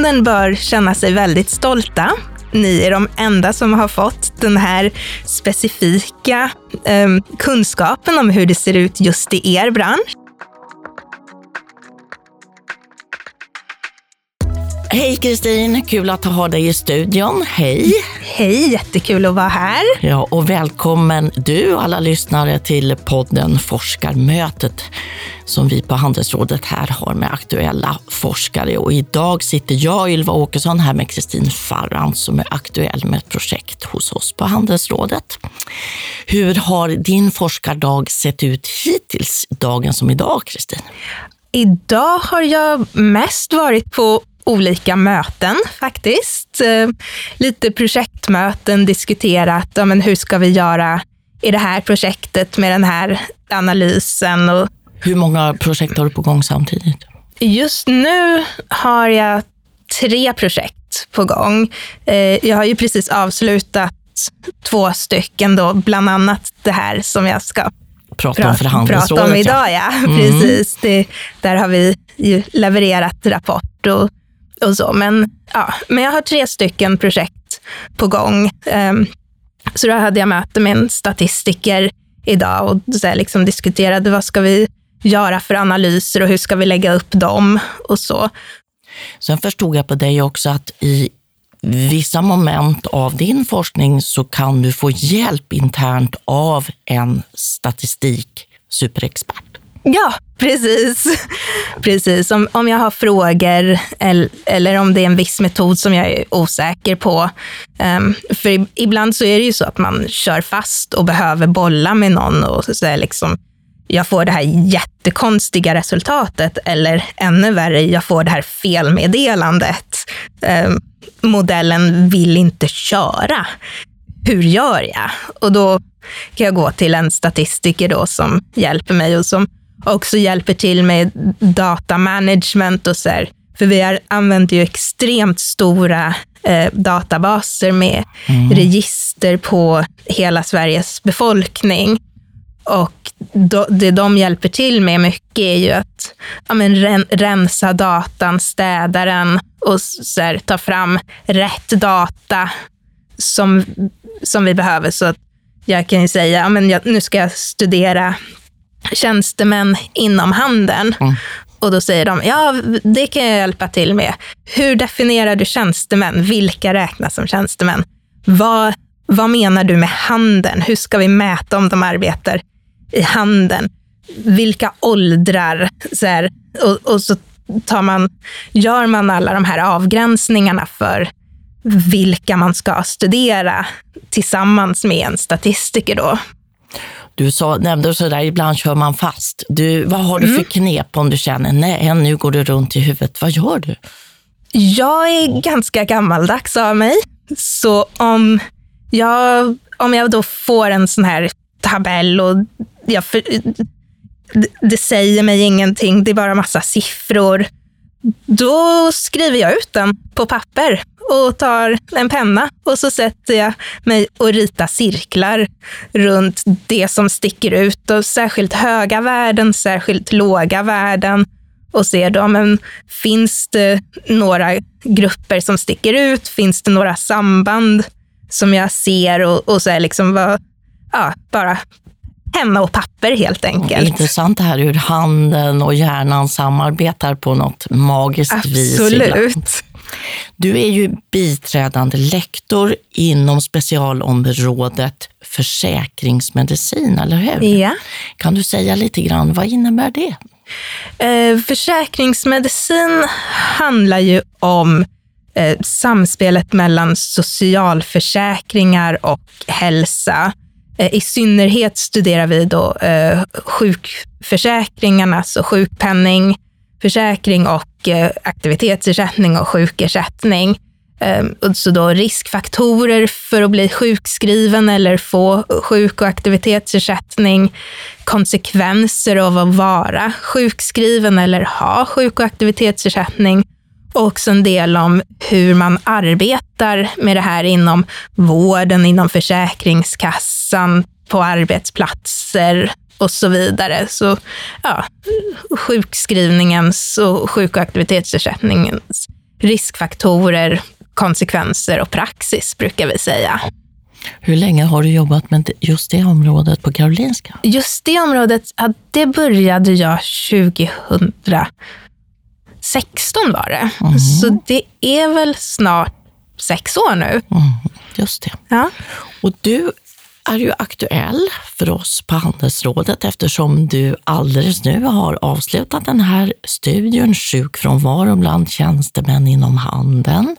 Forskningsfonden bör känna sig väldigt stolta. Ni är de enda som har fått den här specifika eh, kunskapen om hur det ser ut just i er bransch. Hej Kristin, kul att ha dig i studion. Hej! Hej, jättekul att vara här. Ja, och välkommen du och alla lyssnare till podden Forskarmötet som vi på Handelsrådet här har med aktuella forskare. Och idag sitter jag, Ylva Åkesson, här med Kristin Farran som är aktuell med ett projekt hos oss på Handelsrådet. Hur har din forskardag sett ut hittills, dagen som idag, Kristin? Idag har jag mest varit på olika möten faktiskt. Eh, lite projektmöten, diskuterat ja, men hur ska vi göra i det här projektet med den här analysen. Och hur många projekt har du på gång samtidigt? Just nu har jag tre projekt på gång. Eh, jag har ju precis avslutat två stycken, då, bland annat det här som jag ska prata om prata om idag. Ja. Mm. Precis. Det, där har vi ju levererat rapport och och så. Men, ja, men jag har tre stycken projekt på gång. Um, så då hade jag möte med en statistiker idag och så liksom diskuterade vad ska vi göra för analyser och hur ska vi lägga upp dem och så. Sen förstod jag på dig också att i vissa moment av din forskning så kan du få hjälp internt av en statistik superexpert. Ja, precis. precis. Om, om jag har frågor eller, eller om det är en viss metod som jag är osäker på. Um, för ibland så är det ju så att man kör fast och behöver bolla med någon och så är liksom, jag får det här jättekonstiga resultatet eller ännu värre, jag får det här felmeddelandet. Um, modellen vill inte köra. Hur gör jag? Och då kan jag gå till en statistiker då som hjälper mig och som också hjälper till med datamanagement och så här. För vi använder ju extremt stora eh, databaser med mm. register på hela Sveriges befolkning. Och då, det de hjälper till med mycket är ju att ja, men, ren, rensa datan, städa den och så här, ta fram rätt data som, som vi behöver. Så att jag kan ju säga, ja, men jag, nu ska jag studera tjänstemän inom handeln. Mm. Och då säger de, ja det kan jag hjälpa till med. Hur definierar du tjänstemän? Vilka räknas som tjänstemän? Vad, vad menar du med handeln? Hur ska vi mäta om de arbetar i handeln? Vilka åldrar? Så här, och, och, så tar man, gör man alla de här avgränsningarna för vilka man ska studera tillsammans med en statistiker. Då. Du sa, nämnde sådär, ibland kör man fast. Du, vad har du för mm. knep om du känner, nej nu går det runt i huvudet. Vad gör du? Jag är ganska gammaldags av mig. Så om jag, om jag då får en sån här tabell och jag för, det säger mig ingenting, det är bara massa siffror. Då skriver jag ut den på papper och tar en penna och så sätter jag mig och ritar cirklar runt det som sticker ut. Och särskilt höga värden, särskilt låga värden. Och ser då, men finns det några grupper som sticker ut? Finns det några samband som jag ser? Och, och så liksom vad, ja, bara penna och papper helt enkelt. Intressant det här hur handen och hjärnan samarbetar på något magiskt Absolut. vis. Absolut. Du är ju biträdande lektor inom specialområdet försäkringsmedicin, eller hur? Ja. Kan du säga lite grann, vad innebär det? Eh, försäkringsmedicin handlar ju om eh, samspelet mellan socialförsäkringar och hälsa. Eh, I synnerhet studerar vi då sjukförsäkringarna, alltså sjukpenning, försäkring och aktivitetsersättning och sjukersättning. Ehm, så då riskfaktorer för att bli sjukskriven eller få sjuk och aktivitetsersättning, konsekvenser av att vara sjukskriven eller ha sjuk och aktivitetsersättning. Och också en del om hur man arbetar med det här inom vården, inom Försäkringskassan, på arbetsplatser och så vidare. Så ja, sjukskrivningens och sjuk och aktivitetsersättningens riskfaktorer, konsekvenser och praxis, brukar vi säga. Hur länge har du jobbat med just det området på Karolinska? Just det området, ja, det började jag 2016 var det. Mm. Så det är väl snart sex år nu. Mm, just det. Ja. Och du är ju aktuell för oss på Handelsrådet eftersom du alldeles nu har avslutat den här studien Sjukfrånvaro bland tjänstemän inom handeln.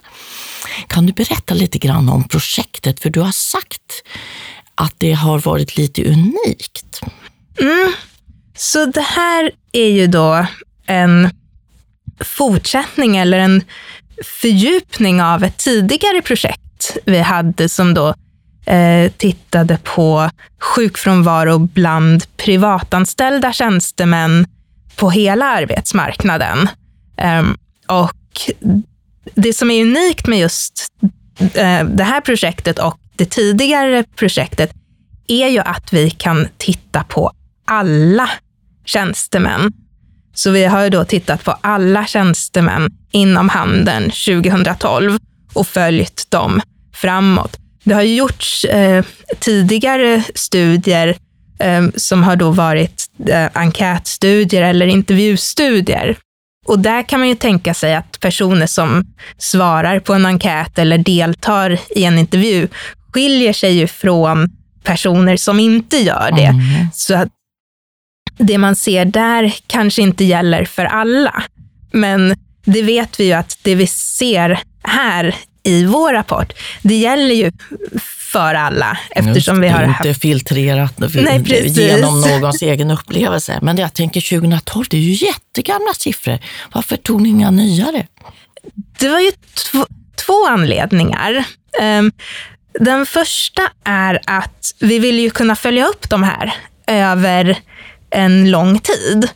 Kan du berätta lite grann om projektet? För du har sagt att det har varit lite unikt. Mm. Så det här är ju då en fortsättning eller en fördjupning av ett tidigare projekt vi hade som då eh, tittade på sjukfrånvaro bland privatanställda tjänstemän på hela arbetsmarknaden. Eh, och det som är unikt med just eh, det här projektet och det tidigare projektet är ju att vi kan titta på alla tjänstemän. Så vi har då tittat på alla tjänstemän inom handeln 2012 och följt dem framåt. Det har gjorts eh, tidigare studier eh, som har då varit eh, enkätstudier eller intervjustudier. Och där kan man ju tänka sig att personer som svarar på en enkät eller deltar i en intervju skiljer sig ju från personer som inte gör det. Mm. Så att det man ser där kanske inte gäller för alla. Men det vet vi ju att det vi ser här i vår rapport, det gäller ju för alla eftersom vi har haft... Inte filtrerat Nej, genom någons egen upplevelse. Men jag tänker 2012, det är ju jättegamla siffror. Varför tog ni inga nyare? Det var ju två anledningar. Um, den första är att vi vill ju kunna följa upp de här över en lång tid.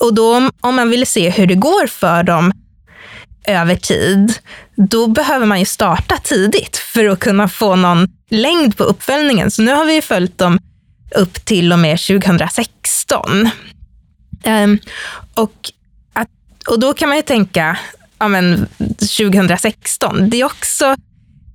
Och då om man vill se hur det går för dem över tid, då behöver man ju starta tidigt för att kunna få någon längd på uppföljningen. Så nu har vi följt dem upp till och med 2016. Um, ehm, och, att, och då kan man ju tänka, ja men 2016, det är också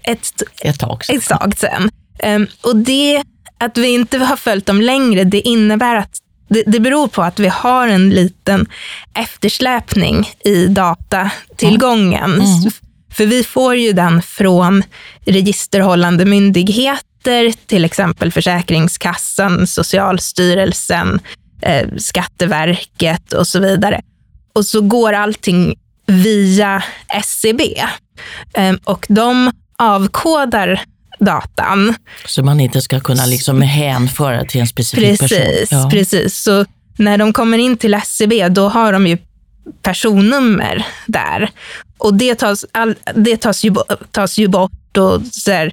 ett, ett tag sedan. Ett tag sedan. Um, och det, att vi inte har följt dem längre, det innebär att det, det beror på att vi har en liten eftersläpning i datatillgången. Mm. Mm. För vi får ju den från registerhållande myndigheter, till exempel Försäkringskassan, Socialstyrelsen, eh, Skatteverket och så vidare. Och så går allting via SCB. Eh, och de avkodar datan. Så man inte ska kunna liksom hänföra till en specifik precis, person? Ja. Precis, så när de kommer in till SCB, då har de ju personnummer där. Och det tas, all, det tas, ju, tas ju bort och så här,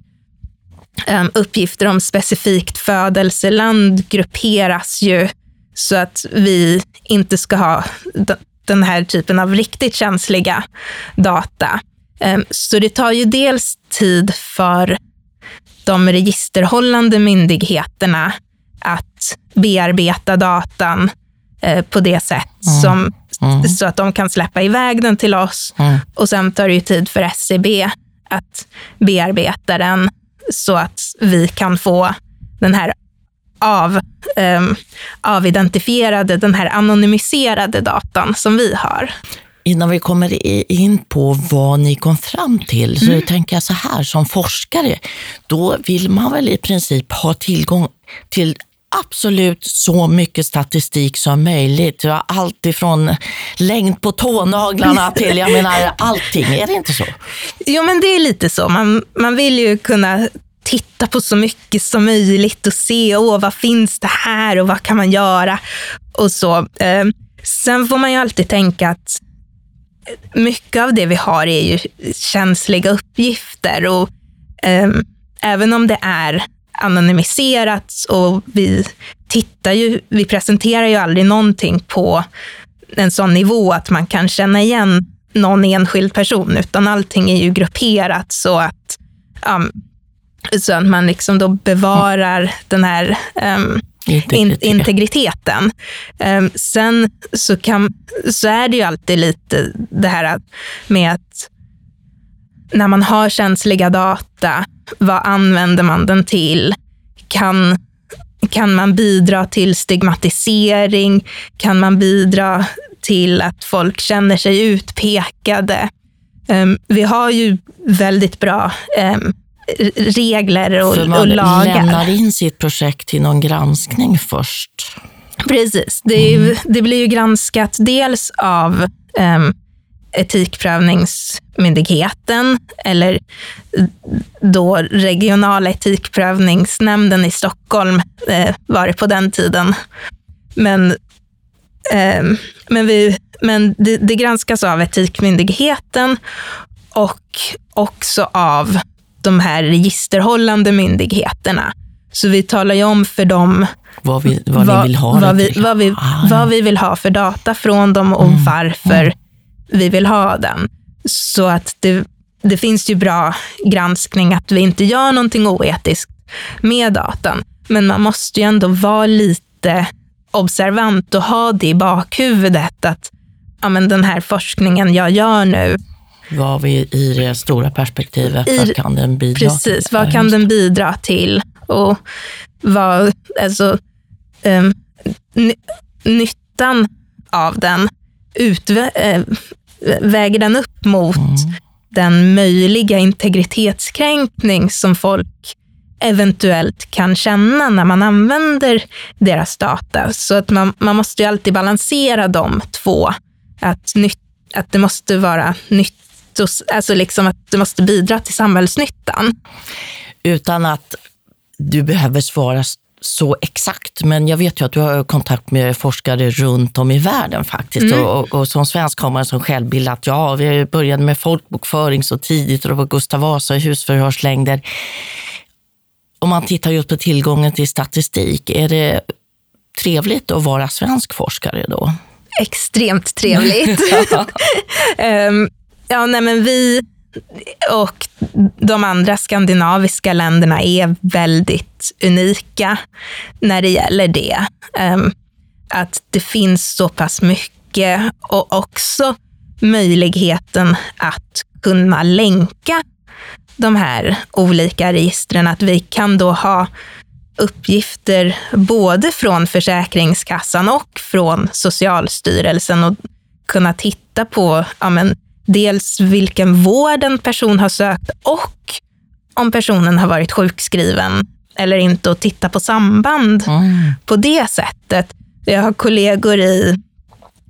um, uppgifter om specifikt födelseland grupperas ju så att vi inte ska ha den här typen av riktigt känsliga data. Um, så det tar ju dels tid för de registerhållande myndigheterna att bearbeta datan eh, på det sätt mm. som, mm. så att de kan släppa iväg den till oss. Mm. Och sen tar det ju tid för SCB att bearbeta den så att vi kan få den här av, um, avidentifierade, den här anonymiserade datan som vi har innan vi kommer in på vad ni kom fram till, så mm. tänker jag så här, som forskare, då vill man väl i princip ha tillgång till absolut så mycket statistik som möjligt. Allt ifrån längd på tånaglarna till, jag menar allting. Är det inte så? Jo, men det är lite så. Man, man vill ju kunna titta på så mycket som möjligt och se, åh, vad finns det här och vad kan man göra? Och så. Ehm, sen får man ju alltid tänka att mycket av det vi har är ju känsliga uppgifter och eh, även om det är anonymiserat och vi tittar ju, vi presenterar ju aldrig någonting på en sån nivå att man kan känna igen någon enskild person, utan allting är ju grupperat så att, um, så att man liksom då bevarar den här um, in, integriteten. Um, sen så, kan, så är det ju alltid lite det här med att när man har känsliga data, vad använder man den till? Kan, kan man bidra till stigmatisering? Kan man bidra till att folk känner sig utpekade? Um, vi har ju väldigt bra um, regler och, För man och lagar. lämnar in sitt projekt till någon granskning först. Precis. Det, ju, det blir ju granskat dels av um, Etikprövningsmyndigheten eller då regionala etikprövningsnämnden i Stockholm eh, var det på den tiden. Men, eh, men, vi, men det, det granskas av Etikmyndigheten och också av de här registerhållande myndigheterna. Så vi talar ju om för dem Vad, vi, vad, vad, ni vill ha vad, det vi, till. vad, vi, Ah, vad vi vill ha för data från dem och Mm, varför vi vill ha den. Så att det, det finns ju bra granskning att vi inte gör någonting oetiskt med datan. Men man måste ju ändå vara lite observant och ha det i bakhuvudet att ja, men den här forskningen jag gör nu, Vad vi i det stora perspektivet, I- vad kan den bidra Precis, till? vad Ja, kan den bidra till? Och vad, alltså, um, ny, nyttan av den, utvä, eh, väger den upp mot Mm. den möjliga integritetskränkning som folk eventuellt kan känna när man använder deras data. Så att man, man måste ju alltid balansera de två. Att, nytt, att det måste vara nytt, alltså liksom att det måste bidra till samhällsnyttan. Utan att du behöver svara så exakt, men jag vet ju att du har kontakt med forskare runt om i världen faktiskt. Mm. Och, och, och som svensk har man sån självbild att ja, vi började med folkbokföring så tidigt och det var Gustav Vasa i husförhörslängder. Om man tittar just på tillgången till statistik, är det trevligt att vara svensk forskare då? Extremt trevligt. Ehm, ja, nej, men vi och de andra skandinaviska länderna är väldigt unika när det gäller det. Ehm, att det finns så pass mycket och också möjligheten att kunna länka de här olika registren. Att vi kan då ha uppgifter både från Försäkringskassan och från Socialstyrelsen och kunna titta på ja, men, dels vilken vård en person har sökt och om personen har varit sjukskriven eller inte och titta på samband Mm. på det sättet. Jag har kollegor i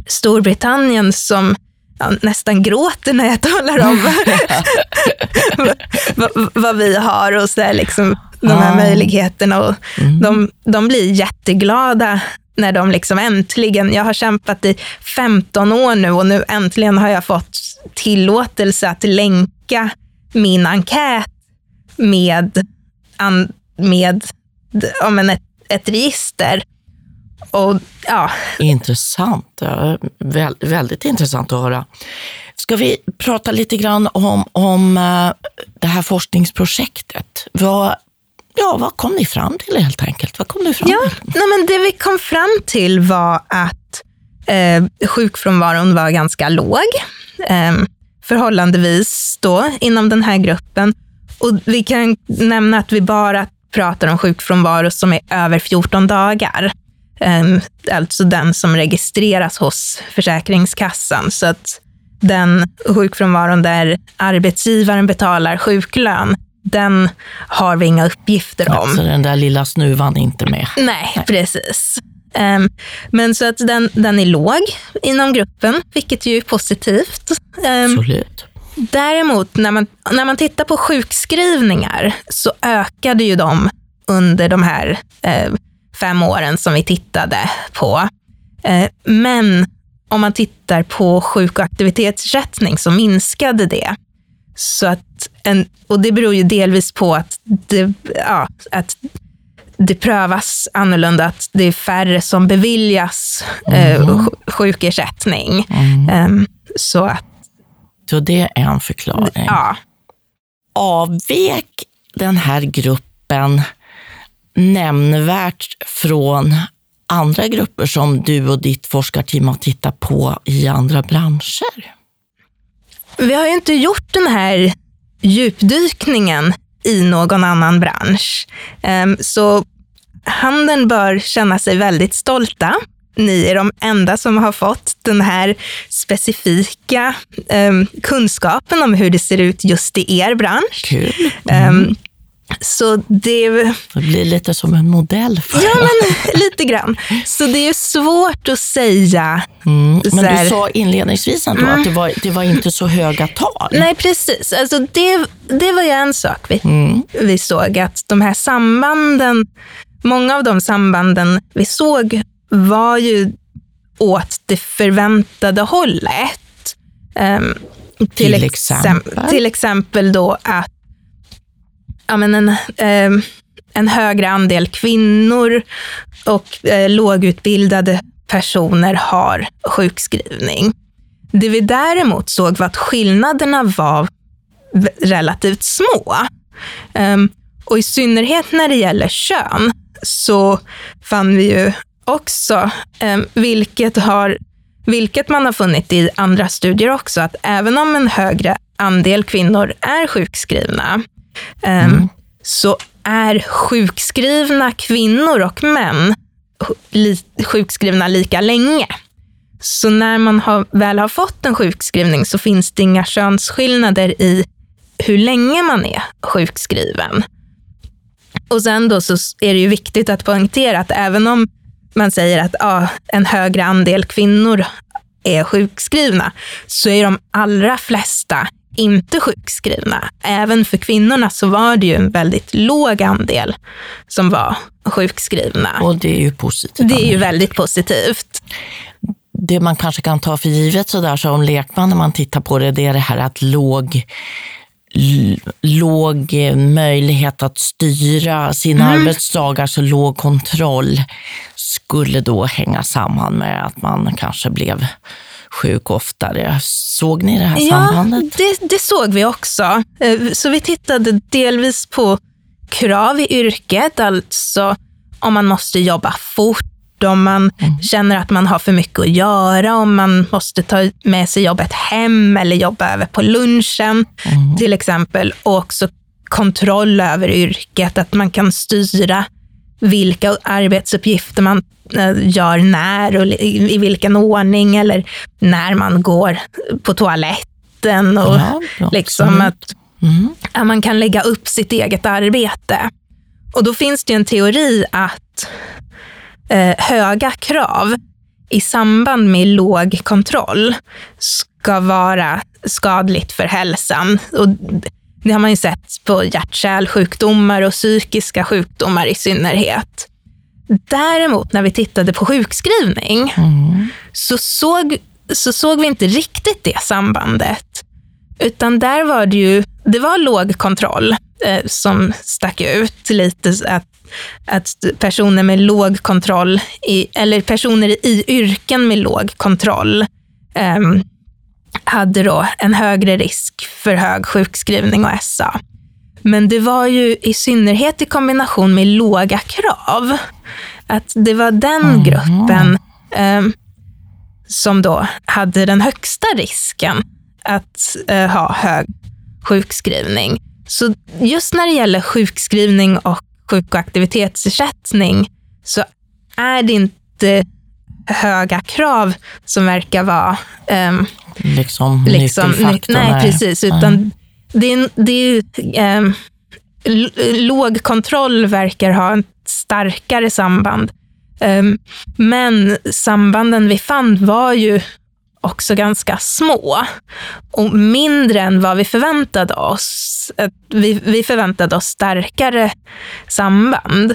Storbritannien som ja, nästan gråter när jag talar om vad, vi har och så där, liksom, de här Ah. möjligheterna. Och Mm. de, de blir jätteglada när de liksom äntligen, jag har kämpat i 15 år nu och nu äntligen har jag fått tillåtelse att länka min enkät med, an, med ja, men ett, ett register. Och ja, Intressant. Ja, väldigt intressant att höra. Ska vi prata lite grann om, om eh, det här forskningsprojektet? Vad, ja, vad kom ni fram till helt enkelt? Vad kom ni fram Ja, till? nej men det vi kom fram till var att eh, sjukfrånvaron var ganska låg. Eh, förhållandevis då inom den här gruppen. Och vi kan nämna att vi bara pratar om sjukfrånvaro som är över 14 dagar. Eh, alltså den som registreras hos Försäkringskassan. Så att den sjukfrånvaron där arbetsgivaren betalar sjuklön, den har vi inga uppgifter om. Så den där lilla snuvan är inte med. Nej, precis. Ehm, men så att den, den är låg inom gruppen, vilket ju är positivt. Ehm, Absolut. däremot, när man, när man tittar på sjukskrivningar så ökade ju de under de här eh, fem åren som vi tittade på. Eh, men om man tittar på sjuk och aktivitetsersättning så minskade det. Så att en, och det beror ju delvis på att det, ja, att det prövas annorlunda, att det är färre som beviljas eh, sj- sjukersättning. Mm. Ehm, så att, Så det är en förklaring. ja. Avvek den här gruppen nämnvärt från andra grupper som du och ditt forskarteam har tittat på i andra branscher? Vi har ju inte gjort den här djupdykningen i någon annan bransch. Ehm, så handeln bör känna sig väldigt stolta. Ni är de enda som har fått den här specifika um, kunskapen om hur det ser ut just i er bransch. Kul. Mm. Så det... det blir lite som en modell för Ja, men lite grann. Så det är svårt att säga. Mm. Men här, du sa inledningsvis ändå mm. att det var, det var inte så höga tal. Nej, precis. Alltså det, det var ju en sak vi, mm. vi såg, att de här sambanden, många av de sambanden vi såg var ju åt det förväntade hållet. Um, till, till, exempel? till exempel då att ja, men en, eh, en högre andel kvinnor och eh, lågutbildade personer har sjukskrivning. Det vi däremot såg var att skillnaderna var relativt små. Um, och i synnerhet när det gäller kön så fann vi ju också, um, vilket, har, vilket man har funnit i andra studier också, att även om en högre andel kvinnor är sjukskrivna mm. så är sjukskrivna kvinnor och män sjukskrivna lika länge. Så när man har, väl har fått en sjukskrivning så finns det inga könsskillnader i hur länge man är sjukskriven. Och sen då så är det ju viktigt att poängtera att även om man säger att ja, en högre andel kvinnor är sjukskrivna, så är de allra flesta inte sjukskrivna. Även för kvinnorna så var det ju en väldigt låg andel som var sjukskrivna. Och det är ju positivt. Det är ju väldigt positivt. Det man kanske kan ta för givet sådär som lekman när man tittar på det, det är det här att låg låg möjlighet att styra sina mm. arbetsdagar, så låg kontroll, skulle då hänga samman med att man kanske blev sjuk oftare. Såg ni det här ja, sambandet? Det, det såg vi också. Eh, så vi tittade delvis på krav i yrket, alltså om man måste jobba fort, om man mm. känner att man har för mycket att göra, om man måste ta med sig jobbet hem eller jobba över på lunchen mm. till exempel. Och också kontroll över yrket, att man kan styra vilka arbetsuppgifter man eh, gör när och i vilken ordning eller när man går på toaletten och ja, liksom att mm. ja, man kan lägga upp sitt eget arbete. Och då finns det en teori att eh, höga krav i samband med låg kontroll ska vara skadligt för hälsan. Och det har man ju sett på hjärt-kärlsjukdomar och psykiska sjukdomar i synnerhet. Däremot när vi tittade på sjukskrivning mm. så, såg, så såg vi inte riktigt det sambandet. Utan där var det ju, det var låg kontroll eh, som stack ut lite. Att, att personer med låg kontroll, i, eller personer i yrken med låg kontroll, eh, hade då en högre risk för hög sjukskrivning och SA. Men det var ju i synnerhet i kombination med låga krav. Att det var den mm. gruppen eh, som då hade den högsta risken att eh, ha hög sjukskrivning. Så just när det gäller sjukskrivning och sjuk och aktivitetsersättning så är det inte höga krav som verkar vara um, liksom, liksom Nej, nej, precis. Utan det är, det är um, låg kontroll verkar ha ett starkare samband. Um, men sambanden vi fann var ju också ganska små och mindre än vad vi förväntade oss. Vi, vi förväntade oss starkare samband.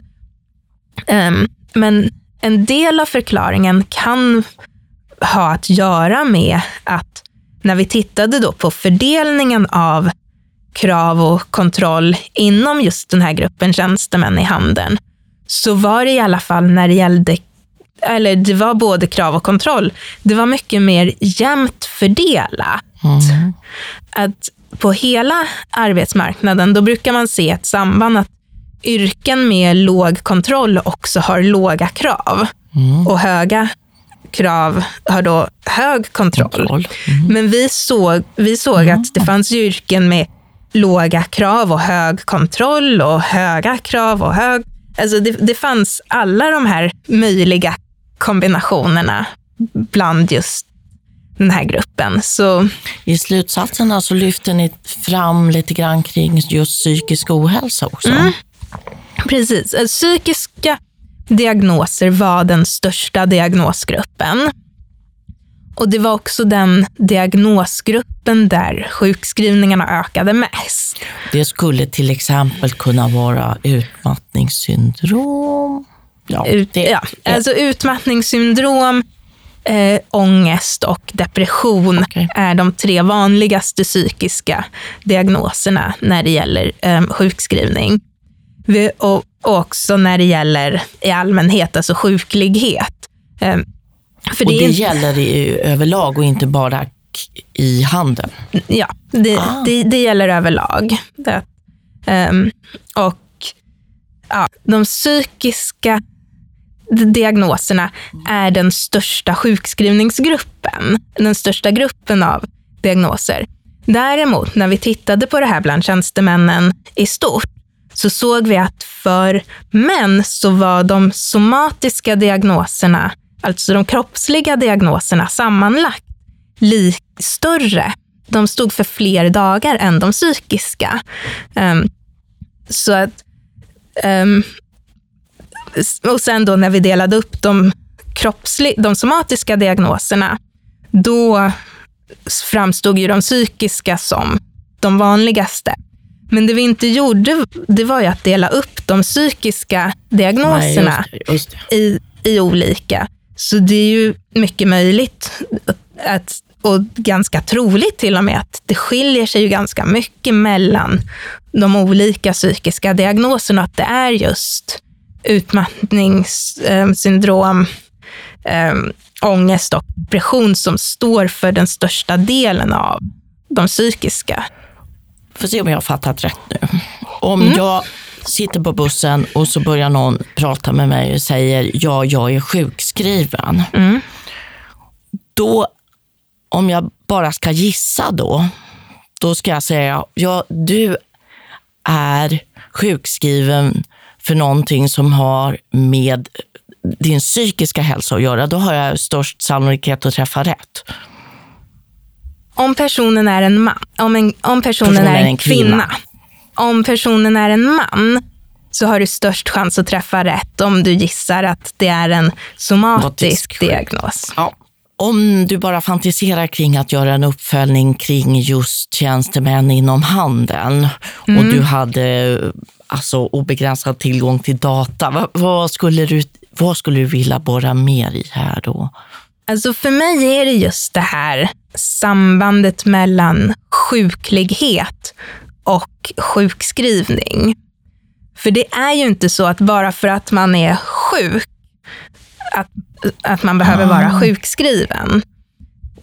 Um, men en del av förklaringen kan ha att göra med att när vi tittade då på fördelningen av krav och kontroll inom just den här gruppen tjänstemän i handeln, så var det i alla fall när det gällde, eller det var både krav och kontroll, det var mycket mer jämnt fördelat. Mm. Att på hela arbetsmarknaden, då brukar man se ett samband att yrken med låg kontroll också har låga krav. Mm. Och höga krav har då hög kontroll. kontroll. Mm. Men vi såg, vi såg mm. att det fanns yrken med låga krav och hög kontroll och höga krav och hög... Alltså det, det fanns alla de här möjliga kombinationerna bland just den här gruppen. Så, I slutsatserna så lyfter ni fram lite grann kring just psykisk ohälsa också. Mm, precis. Alltså, psykiska diagnoser var den största diagnosgruppen. Och det var också den diagnosgruppen där sjukskrivningarna ökade mest. Det skulle till exempel kunna vara utmattningssyndrom. Ja, Ut, det, ja. Alltså utmattningssyndrom, eh, ångest och depression okay. är de tre vanligaste psykiska diagnoserna när det gäller eh, sjukskrivning. Vi, och, också när det gäller i allmänhet, alltså sjuklighet. Eh, för och det, det gäller i, överlag och inte bara i handeln? Ja, det, ah. det, det gäller överlag. Um, och ja, de psykiska diagnoserna är den största sjukskrivningsgruppen. Den största gruppen av diagnoser. Däremot, när vi tittade på det här bland tjänstemännen i stort, så såg vi att för män så var de somatiska diagnoserna, alltså de kroppsliga diagnoserna sammanlagt, lik större. De stod för fler dagar än de psykiska. Um, så att um, och sen då när vi delade upp de, de somatiska diagnoserna, då framstod ju de psykiska som de vanligaste. Men det vi inte gjorde, det var ju att dela upp de psykiska diagnoserna Nej, just det, just det. I, i olika. Så det är ju mycket möjligt att, och ganska troligt till och med att det skiljer sig ju ganska mycket mellan de olika psykiska diagnoserna. Att det är just utmattningssyndrom, äh, ångest och depression som står för den största delen av de psykiska. Får se om jag har fattat rätt nu. Om mm. jag sitter på bussen och så börjar någon prata med mig och säger ja, jag är sjukskriven. Mm. Då, om jag bara ska gissa då, då ska jag säga ja, du är sjukskriven för någonting som har med din psykiska hälsa att göra, då har jag störst sannolikhet att träffa rätt. Om personen är en man, om, en, om personen, personen är en, kvinna. kvinna, om personen är en man, så har du störst chans att träffa rätt om du gissar att det är en somatisk diagnos. Ja. Om du bara fantiserar kring att göra en uppföljning kring just tjänstemän inom handeln mm. och du hade alltså obegränsad tillgång till data. Vad, vad, skulle du, vad skulle du vilja borra mer i här då? Alltså för mig är det just det här sambandet mellan sjuklighet och sjukskrivning. För det är ju inte så att bara för att man är sjuk, att, att man behöver vara ah. sjukskriven.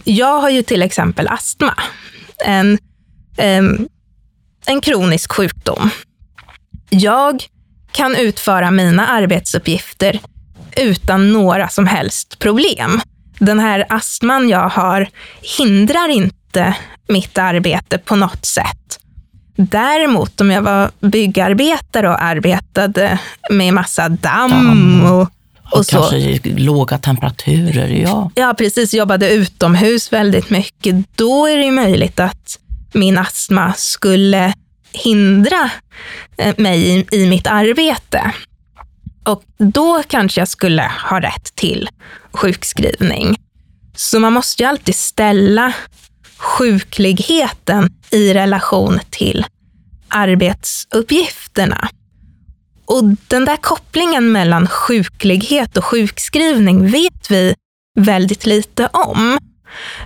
Jag har ju till exempel astma. En, en, en kronisk sjukdom jag kan utföra mina arbetsuppgifter utan några som helst problem. Den här astman jag har hindrar inte mitt arbete på något sätt. Däremot om jag var byggarbetare och arbetade med massa damm, och, och, och så. Kanske låga temperaturer, ja. Ja, precis. Jobbade utomhus väldigt mycket. Då är det möjligt att min astma skulle hindra eh, mig i, i mitt arbete. Och då kanske jag skulle ha rätt till sjukskrivning. Så man måste ju alltid ställa sjukligheten i relation till arbetsuppgifterna. Och den där kopplingen mellan sjuklighet och sjukskrivning vet vi väldigt lite om.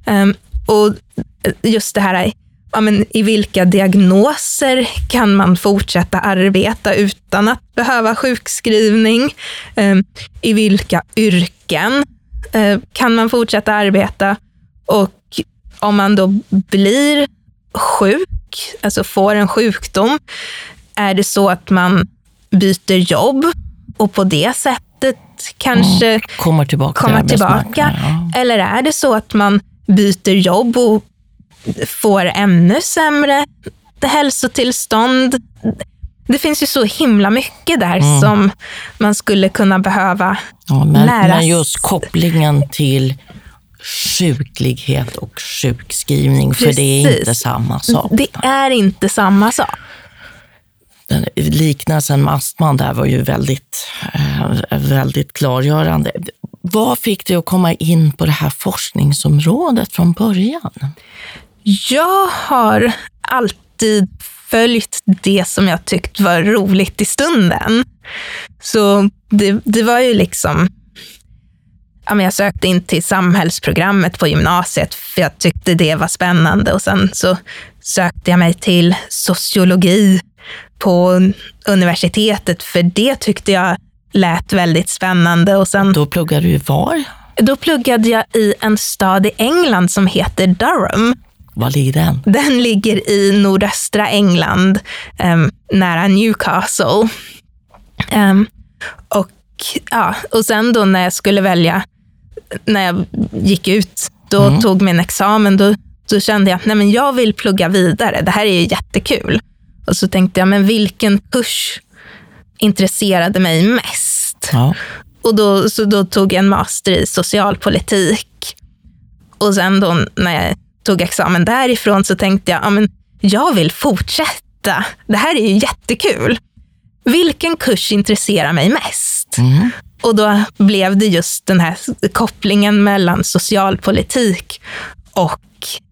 Ehm, och just det här ja, men i vilka diagnoser kan man fortsätta arbeta utan att behöva sjukskrivning? Ehm, I vilka yrken eh, kan man fortsätta arbeta? Och om man då blir sjuk, alltså får en sjukdom, är det så att man byter jobb och på det sättet kanske mm, kommer tillbaka? Kommer tillbaka? Ja. Eller är det så att man byter jobb och får ännu sämre hälsotillstånd. Det finns ju så himla mycket där Mm. som man skulle kunna behöva Ja, men, lära men just kopplingen till sjuklighet och sjukskrivning, för det är Precis. inte samma sak. Det är inte samma sak. Den liknelsen med astman där var ju väldigt, eh, väldigt klargörande. Vad fick dig att komma in på det här forskningsområdet från början? Jag har alltid följt det som jag tyckt var roligt i stunden. Så det, det var ju liksom... Ja, men jag sökte in till samhällsprogrammet på gymnasiet för jag tyckte det var spännande. Och sen så sökte jag mig till sociologi på universitetet för det tyckte jag lät väldigt spännande. Och sen Då pluggade du var? då pluggade jag i en stad i England som heter Durham. Var ligger den? Den ligger i nordöstra England, em, nära Newcastle. Em, och, ja, och sen då när jag skulle välja, när jag gick ut, då tog min examen, då, då kände jag att nej, men jag vill plugga vidare. Det här är ju jättekul. Och så tänkte jag, men vilken kurs intresserade mig mest? Ja. Och då, så då tog jag en master i socialpolitik. Och sen då när jag tog examen därifrån så tänkte jag, ja, men jag vill fortsätta. Det här är ju jättekul. Vilken kurs intresserar mig mest? Mm. Och då blev det just den här kopplingen mellan socialpolitik och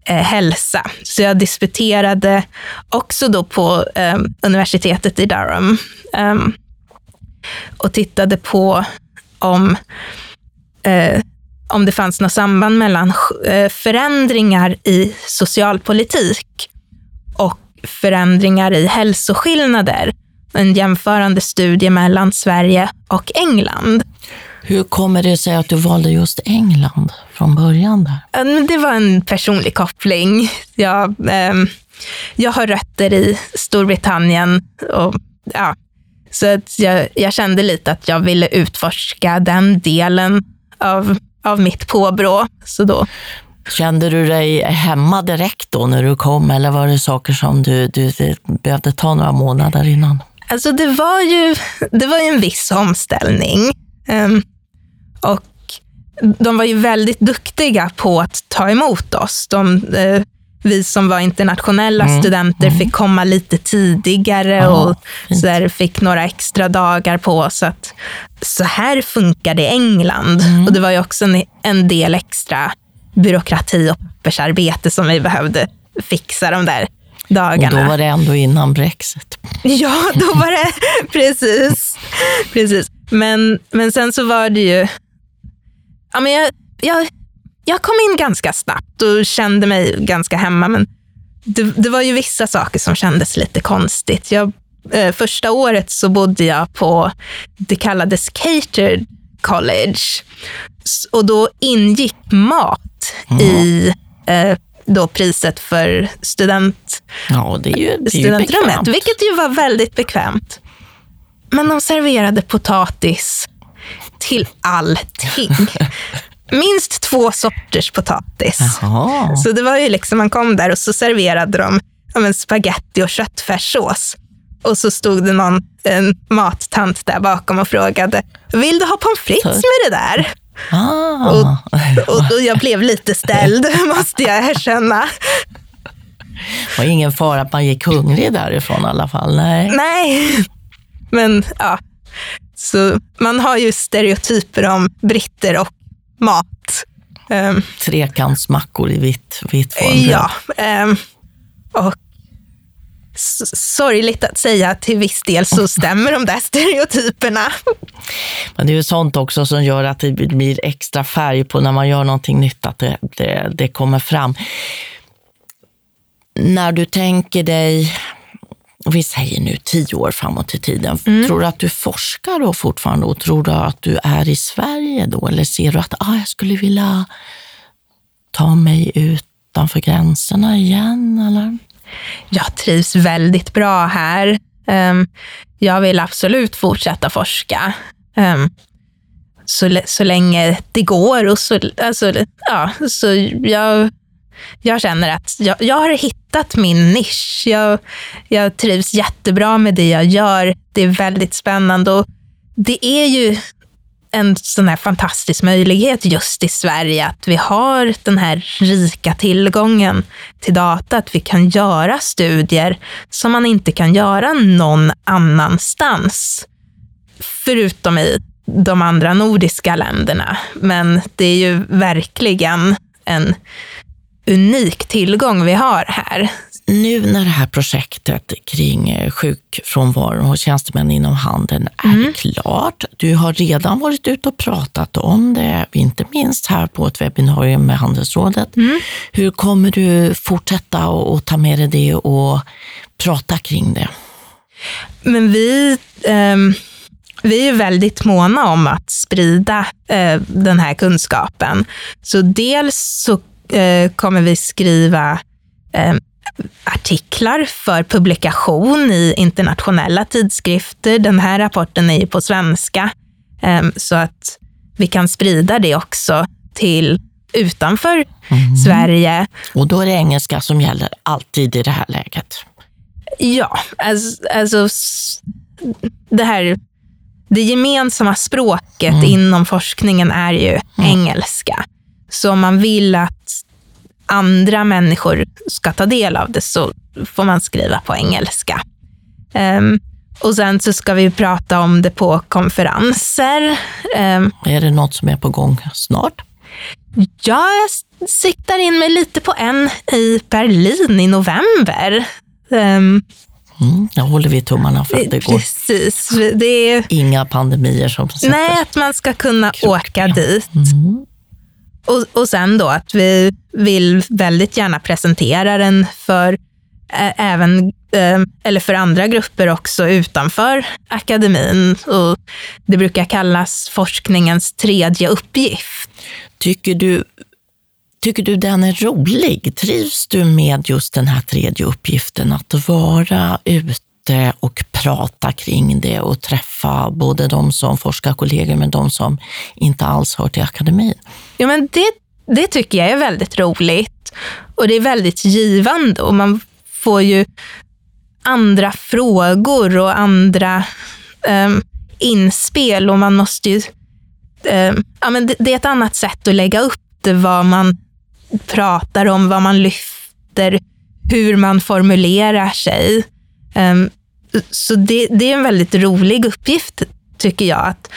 eh, hälsa. Så jag disputerade också då på eh, universitetet i Durham ehm, och tittade på om, eh, om det fanns något samband mellan eh, förändringar i socialpolitik och förändringar i hälsoskillnader. En jämförande studie mellan Sverige och England. Hur kommer det sig att du valde just England från början? där? Det var en personlig koppling. Jag, ehm, jag har rötter i Storbritannien. Och, ja, så att jag, jag kände lite att jag ville utforska den delen av, av mitt påbrå. Så då, Kände du dig hemma direkt då när du kom eller var det saker som du, du, du behövde ta några månader innan? alltså det, var ju, det var ju en viss omställning. Ehm, och de var ju väldigt duktiga på att ta emot oss. De, eh, vi som var internationella Mm, studenter fick komma lite tidigare Ja, och fint. så där, fick några extra dagar på oss. Att, så här funkar det i England. Mm. Och det var ju också en, en del extra byråkrati och pappersarbete som vi behövde fixa de där Och dagarna. då var det ändå innan Brexit. Ja, då var det precis. precis. Men, men sen så var det ju... Ja, men jag, jag, jag kom in ganska snabbt och kände mig ganska hemma. Men det, det var ju vissa saker som kändes lite konstigt. Jag, eh, första året så bodde jag på, det kallades catered college. Och då ingick mat i eh, då priset för student, Ja, det är ju, det är studentrummet, bekvämt. vilket ju var väldigt bekvämt. Men de serverade potatis till allting. Minst två sorters potatis. Jaha. Så det var ju liksom, man kom där och så serverade de ja, spaghetti och köttfärssås. Och så stod det någon en mattant där bakom och frågade, vill du ha pommes frites med det där? Ah. Och, och jag blev lite ställd, måste jag erkänna. var ingen fara att man gick hungrig därifrån i alla fall. Nej. Nej, men ja. Så man har ju stereotyper om britter och mat. Ehm, Trekantsmackor i vitt, vitt formbröd. ja, ehm, och sorgligt att säga, till viss del så stämmer de där stereotyperna. Men det är ju sånt också som gör att det blir extra färg på när man gör någonting nytt, att det, det, det kommer fram. När du tänker dig, vi säger nu tio år framåt i tiden, tror du att du forskar då fortfarande och tror du att du är i Sverige då? Eller ser du att ah, jag skulle vilja ta mig utanför gränserna igen? Eller? Jag trivs väldigt bra här. Ehm, jag vill absolut fortsätta forska. Ehm, så, så länge det går. Och så, alltså, ja, så jag, jag känner att jag, jag har hittat min nisch. Jag, jag trivs jättebra med det jag gör. Det är väldigt spännande och det är ju en sån här fantastisk möjlighet just i Sverige att vi har den här rika tillgången till data, att vi kan göra studier som man inte kan göra någon annanstans. Förutom i de andra nordiska länderna. Men det är ju verkligen en unik tillgång vi har här. Nu när det här projektet kring eh, sjukfrånvaro hos tjänstemän inom handeln är mm. klart. Du har redan varit ute och pratat om det, inte minst här på ett webbinarium med Handelsrådet. Mm. Hur kommer du fortsätta att ta med dig det och prata kring det? Men vi um vi är väldigt måna om att sprida eh, den här kunskapen. Så dels så eh, kommer vi skriva eh, artiklar för publikation i internationella tidskrifter. Den här rapporten är ju på svenska, eh, så att vi kan sprida det också till utanför mm. Sverige. Och då är det engelska som gäller alltid i det här läget? Ja, alltså, alltså det här det gemensamma språket mm. inom forskningen är ju mm. engelska. Så om man vill att andra människor ska ta del av det så får man skriva på engelska. Um, och sen så ska vi prata om det på konferenser. Um, är det något som är på gång snart? Jag siktar in mig lite på en i Berlin i november. Um, Mm, jag håller vi tummarna för att det går. Precis. Det är... Inga pandemier som sätter Nej, att man ska kunna kroppen. åka dit. Mm. Och, och sen då att vi vill väldigt gärna presentera den för även eller för andra grupper också utanför akademin. Och det brukar kallas forskningens tredje uppgift. Tycker du Tycker du den är rolig? Trivs du med just den här tredje uppgiften, att vara ute och prata kring det och träffa både de som forskarkollegor men de som inte alls hör till akademin? Ja, men det, det tycker jag är väldigt roligt och det är väldigt givande och man får ju andra frågor och andra um, inspel och man måste ju... Um, ja, men det, det, är ett annat sätt att lägga upp det, vad man pratar om, vad man lyfter, hur man formulerar sig. Um, så det, det, är en väldigt rolig uppgift, tycker jag. Att,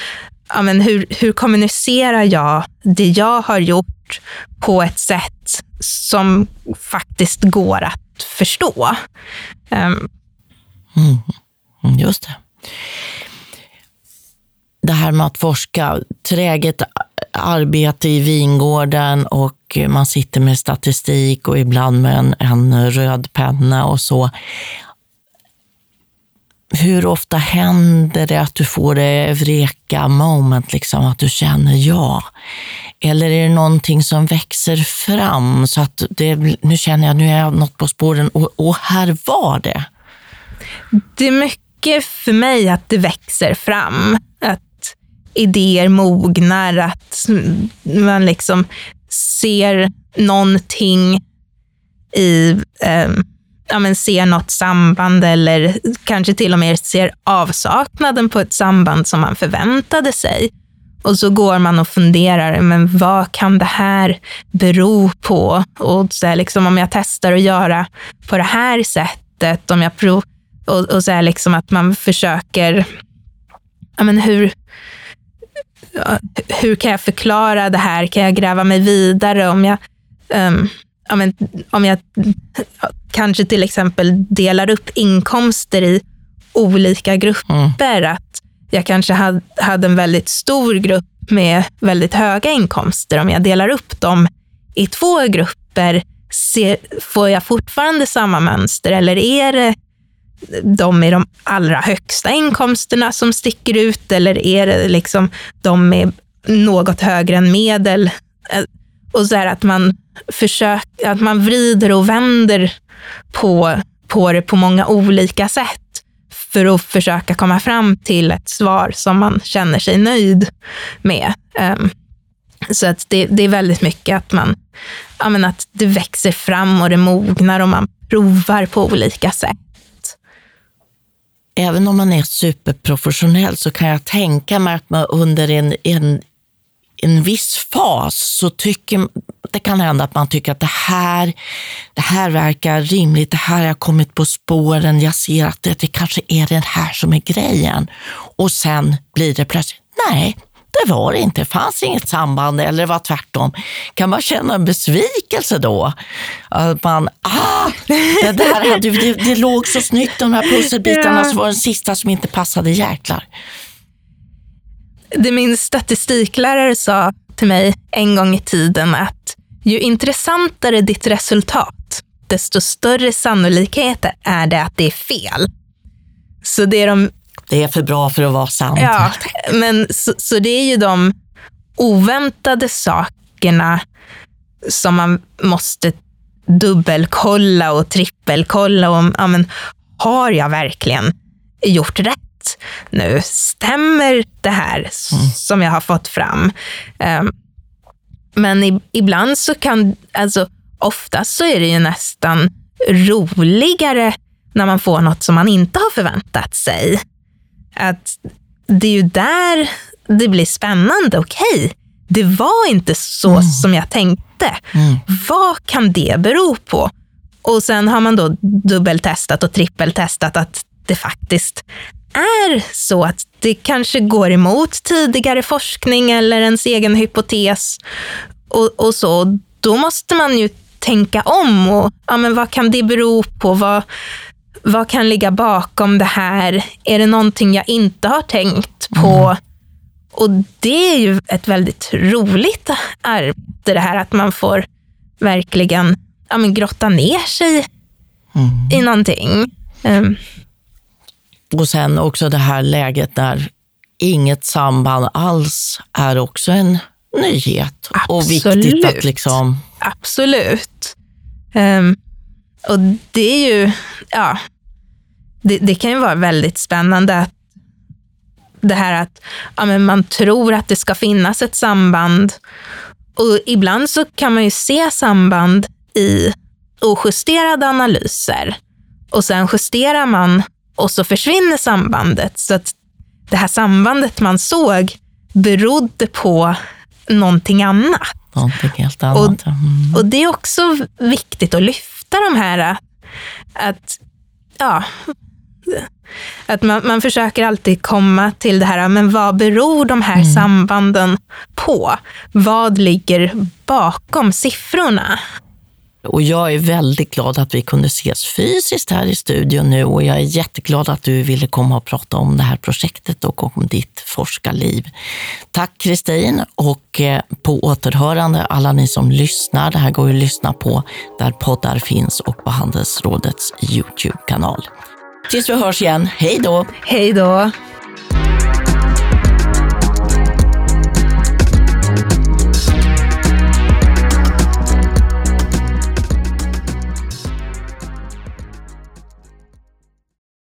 ja, men hur, hur kommunicerar jag det jag har gjort på ett sätt som faktiskt går att förstå? Um, mm, just det. Det här med att forska, träget arbete i vingården och man sitter med statistik och ibland med en, en röd penna och så. Hur ofta händer det att du får det vreka moment, liksom, att du känner ja? Eller är det någonting som växer fram så att det, nu känner jag nu är jag något på spåren och, och här var det? Det är mycket för mig att det växer fram. Att idéer mognar, att man liksom ser någonting i, eh, ja men ser något samband eller kanske till och med ser avsaknaden på ett samband som man förväntade sig. Och så går man och funderar, men vad kan det här bero på? Och så här, liksom, om jag testar att göra på det här sättet, om jag prov, och, och så här, liksom att man försöker, ja men hur, hur kan jag förklara det här? Kan jag gräva mig vidare? Om jag, um, ja, men, om jag kanske till exempel delar upp inkomster i olika grupper. Mm. Att jag kanske hade, hade en väldigt stor grupp med väldigt höga inkomster. Om jag delar upp dem i två grupper, ser, får jag fortfarande samma mönster? Eller är det de med de allra högsta inkomsterna som sticker ut eller är det liksom de med något högre än medel? Och så här att man försök, att man vrider och vänder på, på det på många olika sätt för att försöka komma fram till ett svar som man känner sig nöjd med. Um, så att det, det, är väldigt mycket att man, ja, men att det växer fram och det mognar och man provar på olika sätt. Även om man är superprofessionell så kan jag tänka mig att man under en, en, en viss fas så tycker det kan hända att man tycker att det här, det här verkar rimligt, det här har jag kommit på spåren, jag ser att det, det kanske är det här som är grejen. Och sen blir det plötsligt, nej, det var det inte, det fanns inget samband eller det var tvärtom. Kan man känna en besvikelse då? Att man, ah, det, där, det, det, det låg så snyggt de här pusselbitarna ja. så var den sista som inte passade, jäklar. Det min statistiklärare sa till mig en gång i tiden att ju intressantare ditt resultat, desto större sannolikhet är det att det är fel. Så det är de det är för bra för att vara sant. Ja, men så, så det är ju de oväntade sakerna som man måste dubbelkolla och trippelkolla. Om, ja, men, har jag verkligen gjort rätt nu? Stämmer det här mm. som jag har fått fram? Um, men i, ibland så kan, alltså oftast så är det ju nästan roligare när man får något som man inte har förväntat sig. Att det är ju där det blir spännande. Okej, okay, det var inte så mm. som jag tänkte. Mm. Vad kan det bero på? Och sen har man då dubbeltestat och trippeltestat att det faktiskt är så att det kanske går emot tidigare forskning eller ens egen hypotes. Och, och så. Då måste man ju tänka om. och ja, men Vad kan det bero på? Vad, vad kan ligga bakom det här? Är det någonting jag inte har tänkt på? Mm. Och det är ju ett väldigt roligt arbete det här att man får verkligen ja, men grotta ner sig mm. i någonting. Um. Och sen också det här läget där inget samband alls är också en nyhet. Absolut. Och viktigt att liksom... Absolut. Um, och det är ju, ja, det, det, kan ju vara väldigt spännande att det här att ja, men man tror att det ska finnas ett samband. Och ibland så kan man ju se samband i ojusterade analyser. Och sen justerar man och så försvinner sambandet. Så att det här sambandet man såg berodde på någonting annat. Någonting helt annat. Och, mm. och det är också viktigt att lyfta de här, att ja, att man, man försöker alltid komma till det här, men vad beror de här mm. sambanden på? Vad ligger bakom siffrorna? Och jag är väldigt glad att vi kunde ses fysiskt här i studion nu och jag är jätteglad att du ville komma och prata om det här projektet och om ditt forskarliv. Tack Kristin och eh, på återhörande alla ni som lyssnar. Det här går ju att lyssna på där poddar finns och på Handelsrådets Youtube-kanal. Tills vi hörs igen, hej då! Hej då!